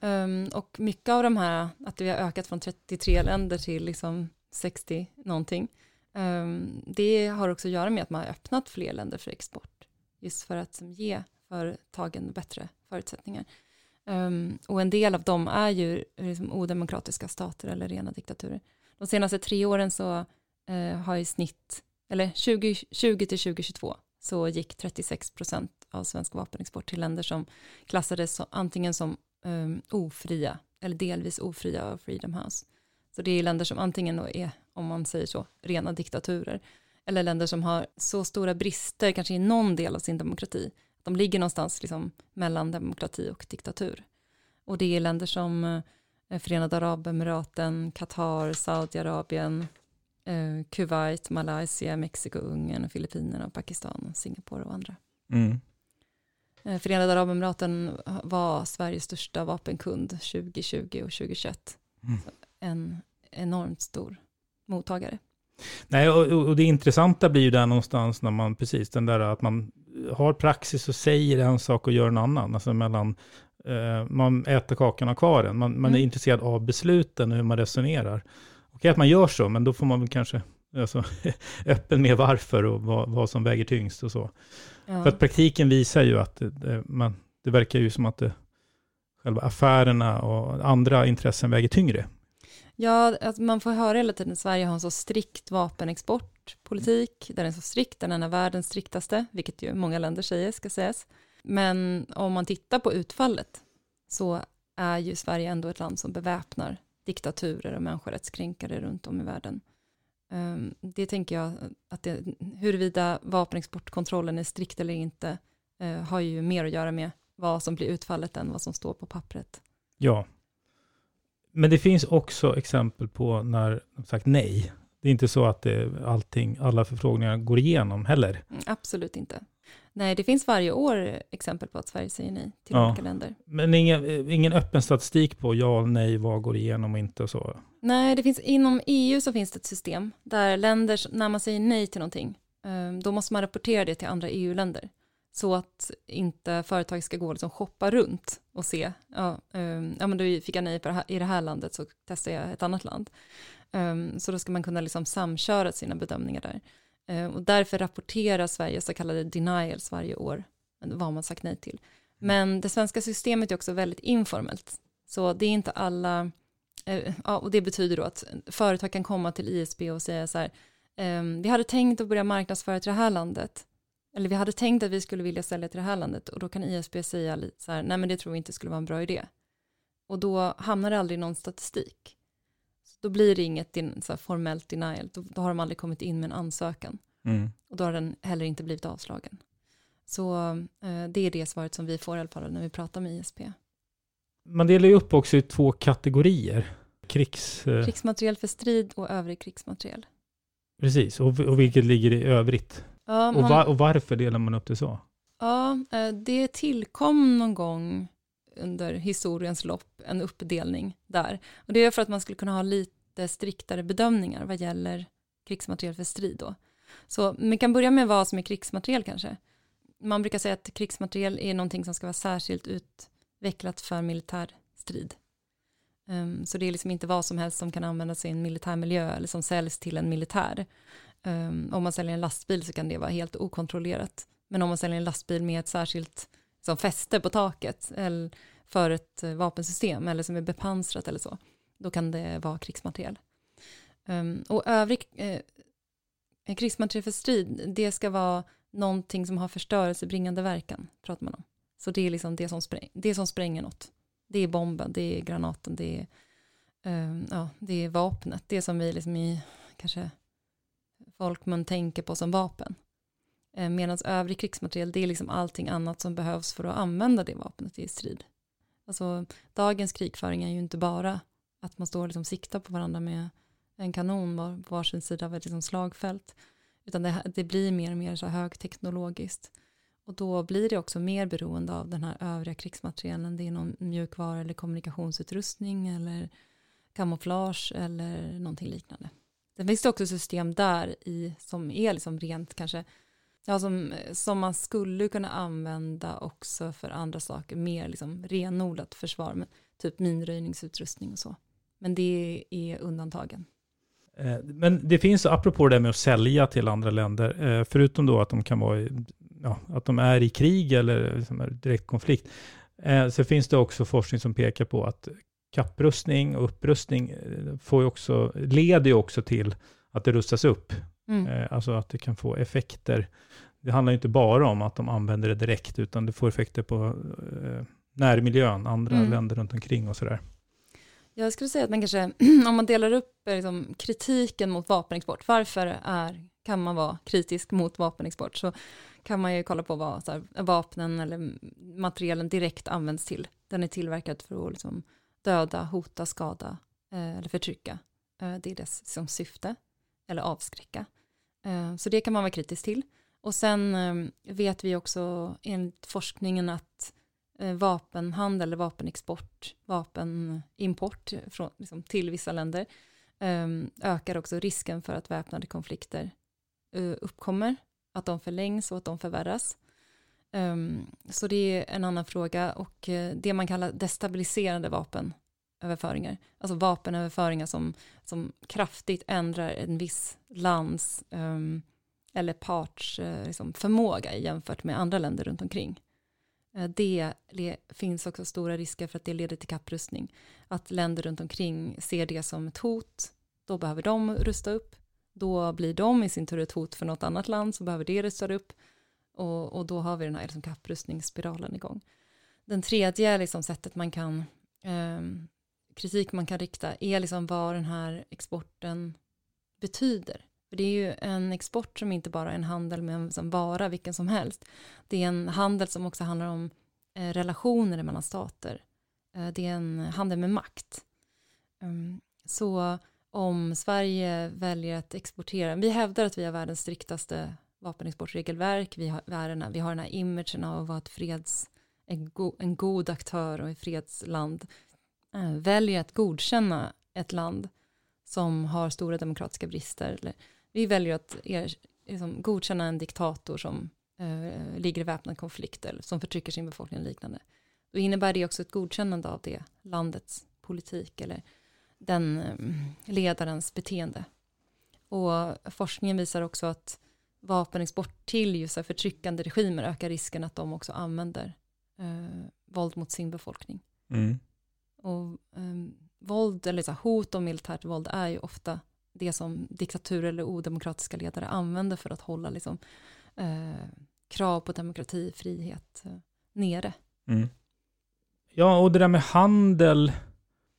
Um, och mycket av de här, att vi har ökat från 33 länder till liksom 60 någonting, um, det har också att göra med att man har öppnat fler länder för export, just för att som, ge företagen bättre förutsättningar. Um, och en del av dem är ju liksom, odemokratiska stater eller rena diktaturer. De senaste tre åren så uh, har i snitt, eller 2020 till 2022, så gick 36 procent av svensk vapenexport till länder som klassades som, antingen som um, ofria eller delvis ofria av Freedom House. Så det är länder som antingen då är, om man säger så, rena diktaturer, eller länder som har så stora brister, kanske i någon del av sin demokrati, de ligger någonstans liksom mellan demokrati och diktatur. Och det är länder som eh, Förenade Arabemiraten, Qatar, Saudiarabien, eh, Kuwait, Malaysia, Mexiko, Ungern, Filippinerna, Pakistan, Singapore och andra. Mm. Eh, Förenade Arabemiraten var Sveriges största vapenkund 2020 och 2021. Mm. En enormt stor mottagare. Nej, och, och det intressanta blir ju där någonstans när man, precis, den där att man har praxis och säger en sak och gör en annan. Alltså mellan, eh, man äter kakan och kvar den. Man, man är Mm. intresserad av besluten och hur man resonerar. Okej att man gör så, men då får man väl kanske alltså, öppen med varför och vad, vad som väger tyngst och så. Ja. För att praktiken visar ju att det, det, man, det verkar ju som att det, själva affärerna och andra intressen väger tyngre. Ja, att man får höra hela tiden att Sverige har en så strikt vapenexportpolitik. Den är så strikt, den är en av världens striktaste, vilket ju många länder säger ska sägas. Men om man tittar på utfallet så är ju Sverige ändå ett land som beväpnar diktaturer och människorättskränkare runt om i världen. Ehm, det tänker jag att det, huruvida vapenexportkontrollen är strikt eller inte eh, har ju mer att göra med vad som blir utfallet än vad som står på pappret. Ja. Men det finns också exempel på när de sagt nej. Det är inte så att allting, alla förfrågningar går igenom heller. Mm, Absolut inte. Nej, det finns varje år exempel på att Sverige säger nej till Ja. olika länder. Men ingen, ingen öppen statistik på ja, nej, vad går igenom och inte och så. Nej, det finns, inom EU så finns det ett system där länder, när man säger nej till någonting, eh, då måste man rapportera det till andra EU-länder. Så att inte företag ska gå och liksom shoppa runt och se, ja, eh, ja men då fick jag nej på det här, i det här landet så testar jag ett annat land. Eh, Så då ska man kunna liksom samköra sina bedömningar där. Eh, Och därför rapporterar Sverige så kallade denials varje år, vad man sagt nej till. Men det svenska systemet är också väldigt informellt. Så det är inte alla, eh, ja, och det betyder då att företag kan komma till ISB och säga så här, ehm, vi hade tänkt att börja marknadsföra till det här landet, eller vi hade tänkt att vi skulle vilja sälja till det här landet, och då kan ISB säga lite så här, nej men det tror vi inte skulle vara en bra idé. Och då hamnar det aldrig någon statistik. Då blir det inget din- så här, formellt denial, då, då har de aldrig kommit in med en ansökan. Mm. Och då har den heller inte blivit avslagen. Så eh, det är det svaret som vi får i alla fall när vi pratar med ISP. Man delar ju upp också i två kategorier. Krigs... eh, Krigsmateriel för strid och övrig krigsmateriel. Precis, och, och vilket ligger i övrigt. Ja, Och, man, va, och varför delar man upp det så? ja, eh, det tillkom någon gång under historiens lopp en uppdelning där. Och det är för att man skulle kunna ha lite striktare bedömningar vad gäller krigsmateriel för strid då. Så vi kan börja med vad som är krigsmateriel kanske. Man brukar säga att krigsmateriel är någonting som ska vara särskilt utvecklat för militär strid. Um, så det är liksom inte vad som helst som kan användas i en militär miljö eller som säljs till en militär. Um, om man säljer en lastbil så kan det vara helt okontrollerat. Men om man säljer en lastbil med ett särskilt som fäste på taket eller för ett eh, vapensystem eller som är bepansrat eller så, då kan det vara krigsmateriel. Ehm, och övrig eh, krigsmateriel för strid, det ska vara någonting som har förstörelsebringande verkan, pratar man om. Så det är liksom det som, spräng, det som spränger något. Det är bomben, det är granaten, det är, ehm, ja, det är vapnet, det som vi liksom i kanske folkmun tänker på som vapen. Eh, Medan övrig krigsmateriel, det är liksom allting annat som behövs för att använda det vapnet i strid. Alltså dagens krigföring är ju inte bara att man står och liksom siktar på varandra med en kanon var, på varsin sida av ett liksom slagfält. Utan det, det blir mer och mer så högteknologiskt. Och då blir det också mer beroende av den här övriga krigsmaterielen. Det är någon mjukvara eller kommunikationsutrustning eller kamouflage eller någonting liknande. Sen finns det också system där i som är liksom rent kanske, ja alltså, som, mm, som man skulle kunna använda också för andra saker, mer liksom renodlat försvar, men typ minröjningsutrustning och så. Men det är undantagen. Eh, men det finns, apropå det där med att sälja till andra länder, eh, förutom då att de kan vara i, ja, att de är i krig eller liksom direkt konflikt, eh, så finns det också forskning som pekar på att kapprustning och upprustning får ju också, leder ju också till att det rustas upp. Mm. Eh, Alltså att det kan få effekter. Det handlar ju inte bara om att de använder det direkt, utan det får effekter på eh, närmiljön, andra Mm. länder runt omkring och sådär. Jag skulle säga att man kanske, om man delar upp eh, liksom, kritiken mot vapenexport, varför är, kan man vara kritisk mot vapenexport, så kan man ju kolla på vad så här, vapnen eller materialen direkt används till. Den är tillverkad för att liksom, döda, hota, skada eh, eller förtrycka. Eh, det är dess som syfte, eller avskräcka. Eh, så det kan man vara kritisk till. Och sen ehm, vet vi också enligt forskningen att eh, vapenhandel eller vapenexport, vapenimport från, liksom, till vissa länder ehm, ökar också risken för att väpnade konflikter eh, uppkommer, att de förlängs och att de förvärras. Ehm, så det är en annan fråga och det man kallar destabiliserande överföringar, alltså vapenöverföringar som, som kraftigt ändrar en viss lands um, eller parts uh, liksom förmåga jämfört med andra länder runt omkring. Uh, det, det finns också stora risker för att det leder till kapprustning. Att länder runt omkring ser det som ett hot, då behöver de rusta upp. Då blir de i sin tur ett hot för något annat land, så behöver det rusta upp. Och, och då har vi den här liksom kapprustningsspiralen igång. Den tredje liksom sättet man kan, ehm, kritik man kan rikta är liksom vad den här exporten betyder. För det är ju en export som inte bara är en handel med en liksom vara, vilken som helst. Det är en handel som också handlar om eh, relationer mellan stater. Eh, det är en handel med makt. Um, så om Sverige väljer att exportera, vi hävdar att vi har världens striktaste vapenexportregelverk, vi har, vi har, den, här, vi har den här imagen av att vara ett freds, en, go, en god aktör och ett fredsland, Eh, väljer att godkänna ett land som har stora demokratiska brister. Eller, vi väljer att er, liksom, godkänna en diktator som eh, ligger i väpnad konflikt eller som förtrycker sin befolkning och liknande. Då innebär det också ett godkännande av det landets politik eller den eh, ledarens beteende. Och forskningen visar också att vapenexport till just förtryckande regimer ökar risken att de också använder eh, våld mot sin befolkning. Mm. Och eh, våld, eller så hot om militärt våld är ju ofta det som diktaturer eller odemokratiska ledare använder för att hålla liksom, eh, krav på demokrati, frihet eh, nere. Mm. Ja, och det där med handel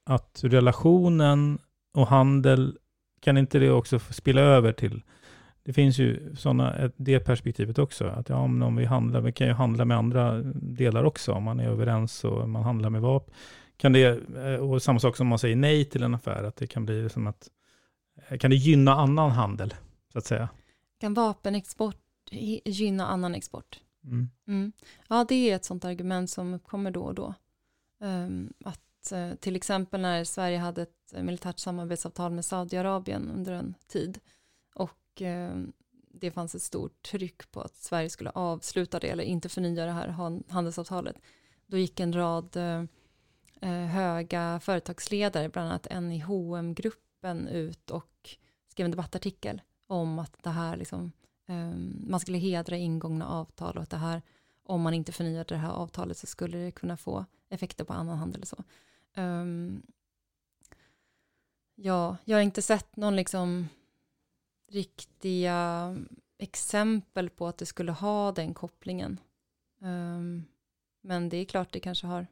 att relationen och handel, kan inte det också spela över till det finns ju såna, det perspektivet också, att ja, om vi handlar, vi kan ju handla med andra delar också, om man är överens och man handlar med vapen. Kan det, eh, och samma sak som man säger nej till en affär, att det kan bli som att, eh, kan det gynna annan handel, så att säga? Kan vapenexport gynna annan export? Mm. Mm. Ja, det är ett sånt argument som uppkommer då och då. Um, att Eh, till exempel när Sverige hade ett militärt samarbetsavtal med Saudiarabien under en tid och eh, det fanns ett stort tryck på att Sverige skulle avsluta det eller inte förnya det här handelsavtalet. Då gick en rad eh, Eh, höga företagsledare, bland annat en i hm gruppen ut och skrev en debattartikel om att det här liksom, ehm, man skulle hedra ingångna avtal och att det här, om man inte förnyade det här avtalet så skulle det kunna få effekter på annan handel och så. Ehm, ja, jag har inte sett någon liksom riktiga exempel på att det skulle ha den kopplingen. Ehm, men det är klart det kanske har.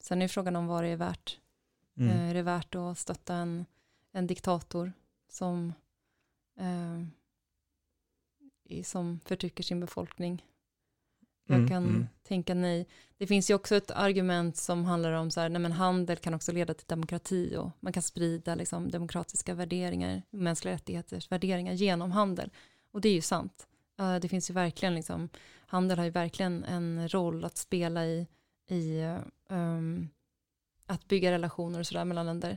Sen är frågan om vad det är värt. Mm. Uh, är det värt att stötta en, en diktator som, uh, som förtrycker sin befolkning jag mm, kan mm. tänka nej. Det finns ju också ett argument som handlar om så här, nej men handel kan också leda till demokrati och man kan sprida liksom demokratiska värderingar, mänskliga rättigheters värderingar genom handel. Och det är ju sant. Uh, det finns ju verkligen liksom, handel har ju verkligen en roll att spela i, i um, att bygga relationer och sådär mellan länder.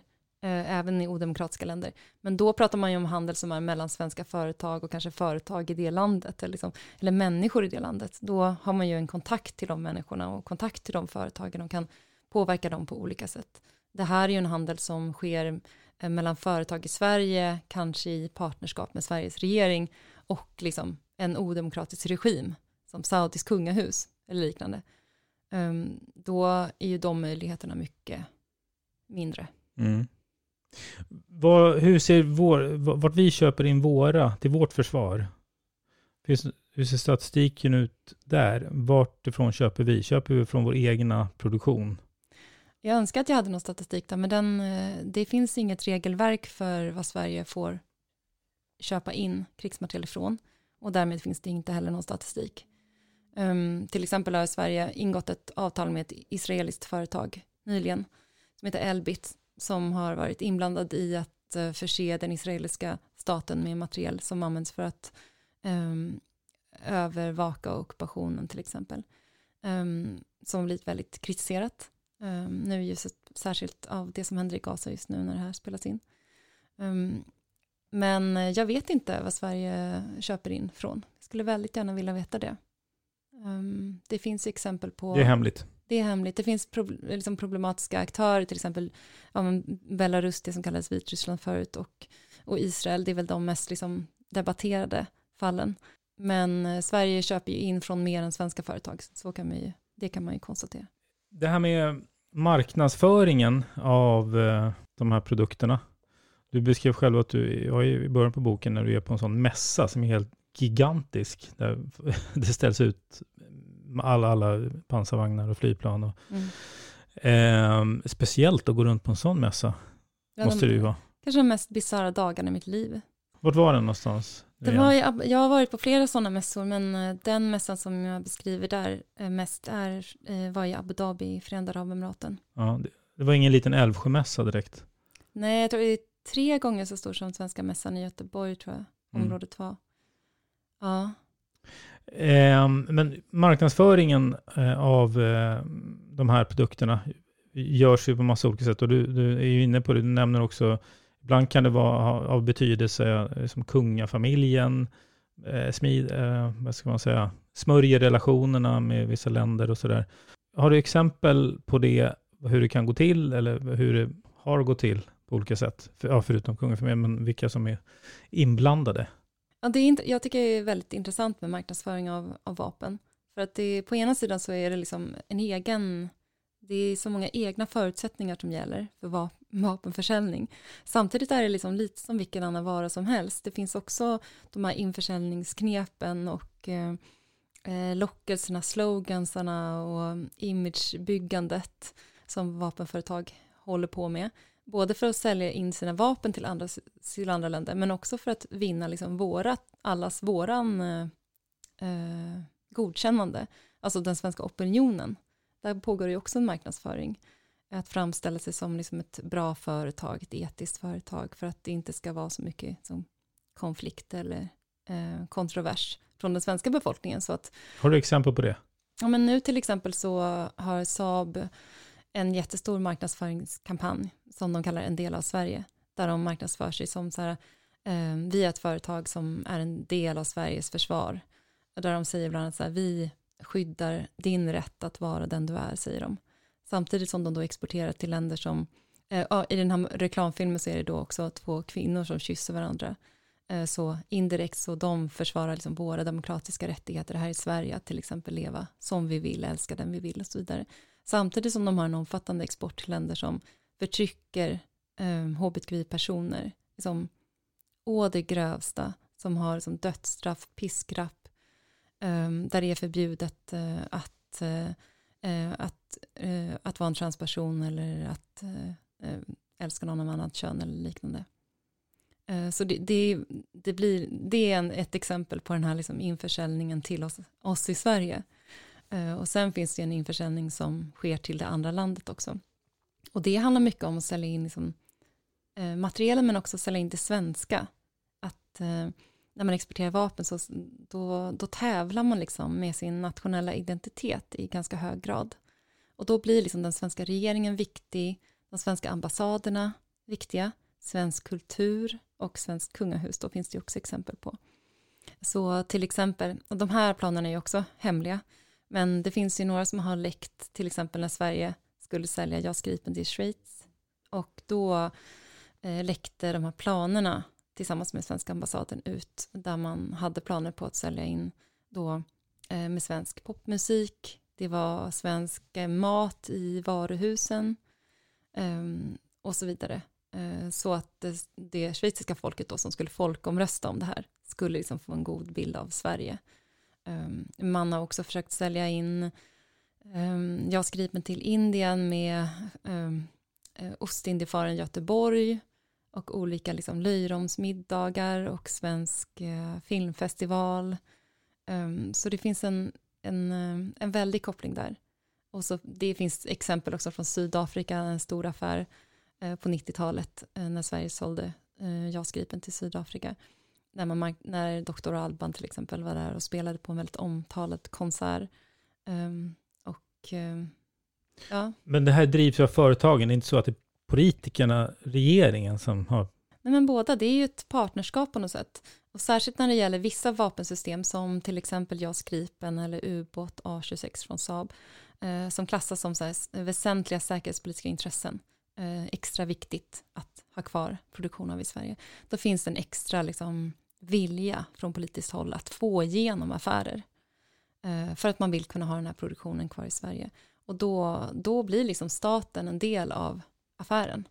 uh, även i odemokratiska länder. Men då pratar man ju om handel som är mellan svenska företag och kanske företag i det landet, eller, liksom, eller människor i det landet. Då har man ju en kontakt till de människorna och kontakt till de företagen och kan påverka dem på olika sätt. Det här är ju en handel som sker eh, mellan företag i Sverige, kanske i partnerskap med Sveriges regering och liksom en odemokratisk regim, som Saudis kungahus eller liknande. Um, då är ju de möjligheterna mycket mindre. Mm. Vad, hur ser vår, vart vi köper in våra till vårt försvar? Hur ser statistiken ut där? Vart ifrån köper vi? Köper vi från vår egna produktion? Jag önskar att jag hade någon statistik där, men den, eh, det finns inget regelverk för vad Sverige får köpa in krigsmateriel ifrån. och därmed finns det inte heller någon statistik. Um, till exempel har Sverige ingått ett avtal med ett israeliskt företag nyligen som heter Elbit som har varit inblandad i att uh, förse den israeliska staten med materiel som används för att um, övervaka ockupationen till exempel. Um, som blivit väldigt kritiserat. Um, nu just särskilt av det som händer i Gaza just nu när det här spelas in. Um, men jag vet inte vad Sverige köper in från. Jag skulle väldigt gärna vilja veta det. Um, det finns exempel på... Det är hemligt. Det är hemligt. Det finns pro liksom problematiska aktörer, till exempel ja, Belarus, det som kallades Vitryssland förut, och, och Israel. Det är väl de mest liksom, debatterade fallen. Men eh, Sverige köper ju in från mer än svenska företag, så kan man ju, det kan man ju konstatera. Det här med marknadsföringen av eh, de här produkterna. Du beskrev själv att du ja, i början på boken när du är på en sån mässa som är helt gigantisk. Där det ställs ut alla, alla pansarvagnar och flygplan. Och, mm. eh, speciellt att gå runt på en sån mässa. Ja, måste de, det ju vara. Kanske de mest bisarra dagarna i mitt liv. Vart var den någonstans? Det var, jag har varit på flera sådana mässor, men eh, den mässan som jag beskriver där eh, mest är, eh, var i Abu Dhabi i Förenta Arabemiraten. Ja, det, det var ingen liten Älvsjömässa direkt? Nej, jag tror det är tre gånger så stor som Svenska mässan i Göteborg, tror jag, mm. området var. Ja. Eh, men marknadsföringen eh, av eh, de här produkterna görs ju på massa olika sätt och du, du är ju inne på det, du nämner också Ibland kan det vara av betydelse eh, som kungafamiljen, eh, smid, eh, vad ska man säga, smörjer relationerna med vissa länder och sådär. Har du exempel på det, hur det kan gå till eller hur det har gått till på olika sätt? För, ja, förutom kungafamiljen, men vilka som är inblandade? Ja, det är inte, jag tycker det är väldigt intressant med marknadsföring av, av vapen. För att det, på ena sidan så är det liksom en egen det är så många egna förutsättningar som gäller för vapenförsäljning. Samtidigt är det liksom lite som vilken annan vara som helst. Det finns också de här införsäljningsknepen och eh, eh lockelserna, slogansarna och imagebyggandet som vapenföretag håller på med. Både för att sälja in sina vapen till andra, till andra länder men också för att vinna liksom våra, allas våran eh, eh godkännande, alltså den svenska opinionen. Där pågår det också en marknadsföring. Att framställa sig som liksom ett bra företag, ett etiskt företag, för att det inte ska vara så mycket som konflikt eller eh, kontrovers från den svenska befolkningen. Så att, har du exempel på det? Ja, men nu till exempel så har Saab en jättestor marknadsföringskampanj som de kallar en del av Sverige, där de marknadsför sig som så här, eh, vi är ett företag som är en del av Sveriges försvar. Där de säger bland annat så här, vi skyddar din rätt att vara den du är, säger de. Samtidigt som de då exporterar till länder som, eh, i den här reklamfilmen så är det då också två kvinnor som kysser varandra. Eh, så indirekt så de försvarar liksom våra demokratiska rättigheter här i Sverige, att till exempel leva som vi vill, älska den vi vill och så vidare. Samtidigt som de har en omfattande export till länder som förtrycker eh, hbtqi-personer, Liksom, å det grövsta, som har som dödsstraff, piskrapp, eh, där det är förbjudet eh, att, eh, eh att, eh, att vara en transperson eller att eh, älska någon av annat kön eller liknande. Så det, det, det, blir, det är en, ett exempel på den här liksom införsäljningen till oss, oss i Sverige. Eh, och sen finns det en införsäljning som sker till det andra landet också. Och det handlar mycket om att sälja in liksom, eh, materialen men också sälja in det svenska. Att eh, när man exporterar vapen så då, då tävlar man liksom med sin nationella identitet i ganska hög grad. Och då blir liksom den svenska regeringen viktig, de svenska ambassaderna viktiga, svensk kultur och svenskt kungahus, då finns det också exempel på. Så till exempel, och de här planerna är ju också hemliga, men det finns ju några som har läckt, till exempel när Sverige skulle sälja JAS Gripen till Schweiz, och då eh, läckte de här planerna tillsammans med svenska ambassaden ut där man hade planer på att sälja in då eh, med svensk popmusik. Det var svensk eh, mat i varuhusen eh, och så vidare. Eh, så att det, det schweiziska folket då som skulle folkomrösta om det här skulle liksom få en god bild av Sverige. Ehm, man har också försökt sälja in ehm, jag skriver till Indien med ehm, eh, Ostindiefararen Göteborg och olika liksom, löjromsmiddagar och svensk eh, filmfestival. Ehm, så det finns en, en, eh, en väldig koppling där. Och så, det finns exempel också från Sydafrika, en stor affär på 90-talet när Sverige sålde JAS Gripen till Sydafrika. När, man, när Dr. Alban till exempel var där och spelade på en väldigt omtalad konsert. Um, och um, ja. Men det här drivs av företagen, det är inte så att det är politikerna, regeringen som har Nej, men båda, det är ju ett partnerskap på något sätt. Och särskilt när det gäller vissa vapensystem som till exempel JAS Gripen eller ubåt A26 från Saab eh, som klassas som så här, väsentliga säkerhetspolitiska intressen. Eh, extra viktigt att ha kvar produktion av i Sverige. Då finns det en extra liksom, vilja från politiskt håll att få igenom affärer. Eh, för att man vill kunna ha den här produktionen kvar i Sverige. Och då, då blir liksom staten en del av affären.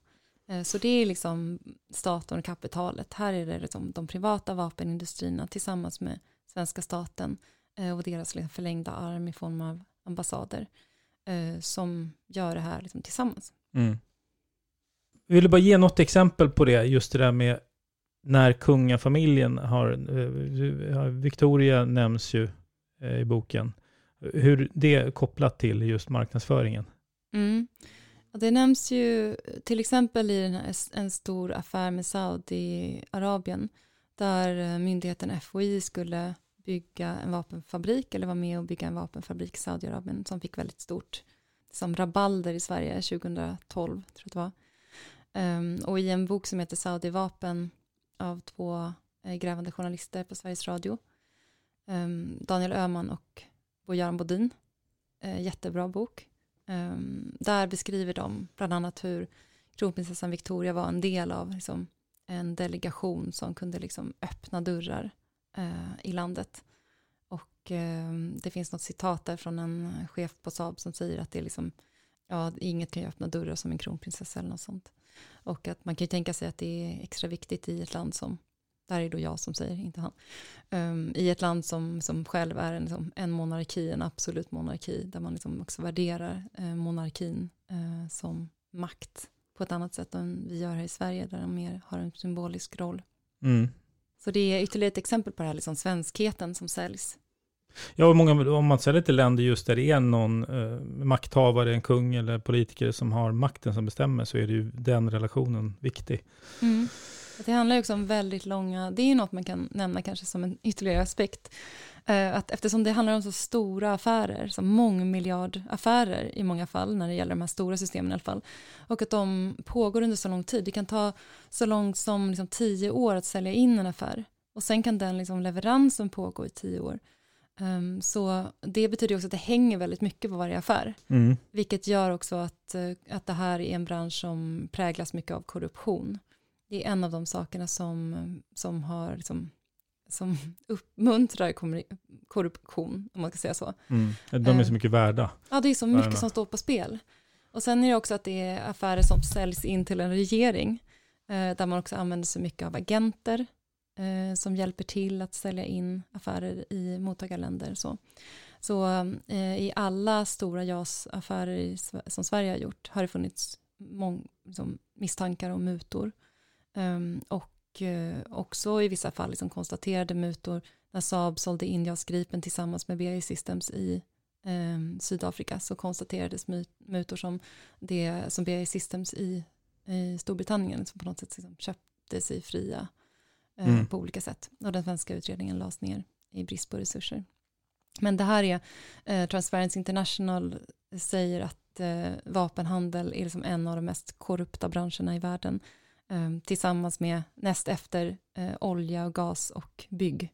Eh, så det är liksom staten och kapitalet. Här är det liksom de privata vapenindustrierna tillsammans med svenska staten eh, och deras liksom förlängda arm i form av ambassader som gör det här liksom tillsammans. Mm. Vill du bara ge något exempel på det, just det där med när kungafamiljen eh, har, Victoria nämns ju eh, i boken, hur det är kopplat till just marknadsföringen. Mm. Det nämns ju till exempel i här, en stor affär med Saudiarabien där eh, myndigheten FOI skulle bygga en vapenfabrik eller vara med och bygga en vapenfabrik i Saudiarabien som fick väldigt stort som rabalder i Sverige 2012 tror jag det var. Um, och i en bok som heter Saudi-vapen av två eh, grävande journalister på Sveriges Radio um, Daniel Öhman och Göran Bodin uh, jättebra bok Um, där beskriver de bland annat hur kronprinsessan Victoria var en del av liksom, en delegation som kunde liksom, öppna dörrar uh, i landet. Och uh, det finns något citat där från en chef på Saab som säger att det är liksom, ja, inget kan ju öppna dörrar som en kronprinsessa eller något sånt. Och att man kan ju tänka sig att det är extra viktigt i ett land som det här är då jag som säger, inte han, um, i ett land som, som själv är en, liksom, en monarki, en absolut monarki, där man liksom också värderar uh, monarkin uh, som makt på ett annat sätt än vi gör här i Sverige, där de mer har en symbolisk roll. Mm. Så det är ytterligare ett exempel på det här liksom, svenskheten som säljs. Ja, och många, om man säljer till länder just där det är någon eh, makthavare, en kung eller politiker som har makten som bestämmer, så är det ju den relationen viktig. Mm. Det handlar också om väldigt långa, det är något man kan nämna kanske som en ytterligare aspekt, eh, att eftersom det handlar om så stora affärer, som mångmiljardaffärer i många fall, när det gäller de här stora systemen i alla fall, och att de pågår under så lång tid, det kan ta så långt som liksom tio år att sälja in en affär, och sen kan den liksom leveransen pågå i tio år. Um, så det betyder också att det hänger väldigt mycket på varje affär. Mm. Vilket gör också att, eh, att det här är en bransch som präglas mycket av korruption det är en av de sakerna som, som har liksom, som uppmuntrar korruption, om man ska säga så. Mm. De är så eh, mycket värda. Ja, det är så mycket som står på spel. Och sen är det också att det är affärer som säljs in till en regering, eh, där man också använder sig mycket av agenter, eh, som hjälper till att sälja in affärer i mottagarländer. Så, så eh, i alla stora JAS-affärer som Sverige har gjort har det funnits mång, liksom, misstankar om mutor. Um, och eh, också i vissa fall liksom konstaterade mutor när Saab sålde in JAS Gripen tillsammans med BAE Systems i ehm, Sydafrika så konstaterades mutor som det som BAE Systems i, i Storbritannien som på något sätt liksom köpte sig fria mm. på olika sätt. Och den svenska utredningen lades ner i brist på resurser. Men det här är, uh, Transparency International säger att vapenhandel är liksom en av de mest korrupta branscherna i världen Ehm, tillsammans med näst efter eh, olja och gas och bygg.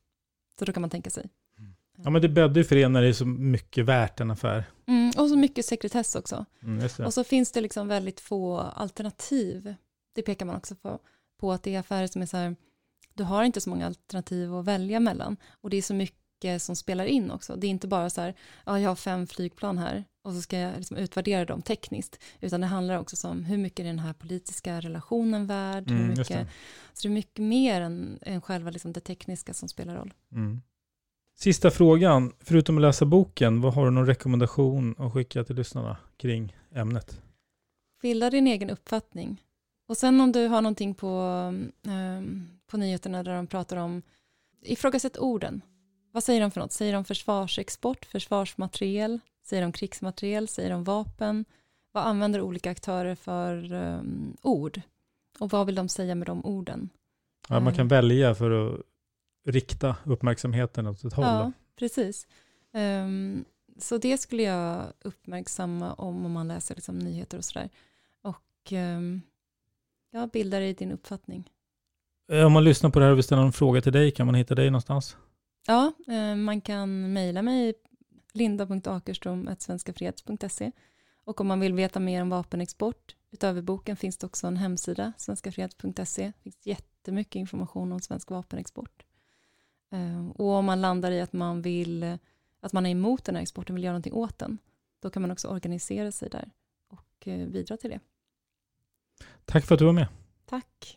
Så då kan man tänka sig. Mm. Ja men det bäddar ju för det när det är så mycket värt en affär. Mm, och så mycket sekretess också. Mm, och så finns det liksom väldigt få alternativ. Det pekar man också på, på att det är affärer som är så här, du har inte så många alternativ att välja mellan. Och det är så mycket som spelar in också. Det är inte bara så här, ja jag har fem flygplan här och så ska jag liksom utvärdera dem tekniskt, utan det handlar också om hur mycket är den här politiska relationen värd, mm, hur mycket, det. så det är mycket mer än, än själva liksom det tekniska som spelar roll. Mm. Sista frågan, förutom att läsa boken, vad har du någon rekommendation att skicka till lyssnarna kring ämnet? Bilda din egen uppfattning. Och sen om du har någonting på, um, på nyheterna där de pratar om, ifrågasätt orden. Vad säger de för något? Säger de försvarsexport, försvarsmateriel, säger de krigsmateriel, säger de vapen? Vad använder olika aktörer för um, ord? Och vad vill de säga med de orden? Ja, man kan um, välja för att rikta uppmärksamheten åt ett håll. Ja, precis. Um, så det skulle jag uppmärksamma om, om man läser liksom nyheter och sådär. Och um, ja, bilda dig din uppfattning. Eh, om man lyssnar på det här och vill ställa en fråga till dig, kan man hitta dig någonstans? Ja, uh, man kan mejla mig linda.akerstrom.svenskafreds.se och om man vill veta mer om vapenexport utöver boken finns det också en hemsida, svenskafreds.se. Det finns jättemycket information om svensk vapenexport. Uh, och om man landar i att man vill att man är emot den här exporten, vill göra någonting åt den, då kan man också organisera sig där och bidra till det. Tack för att du var med. Tack.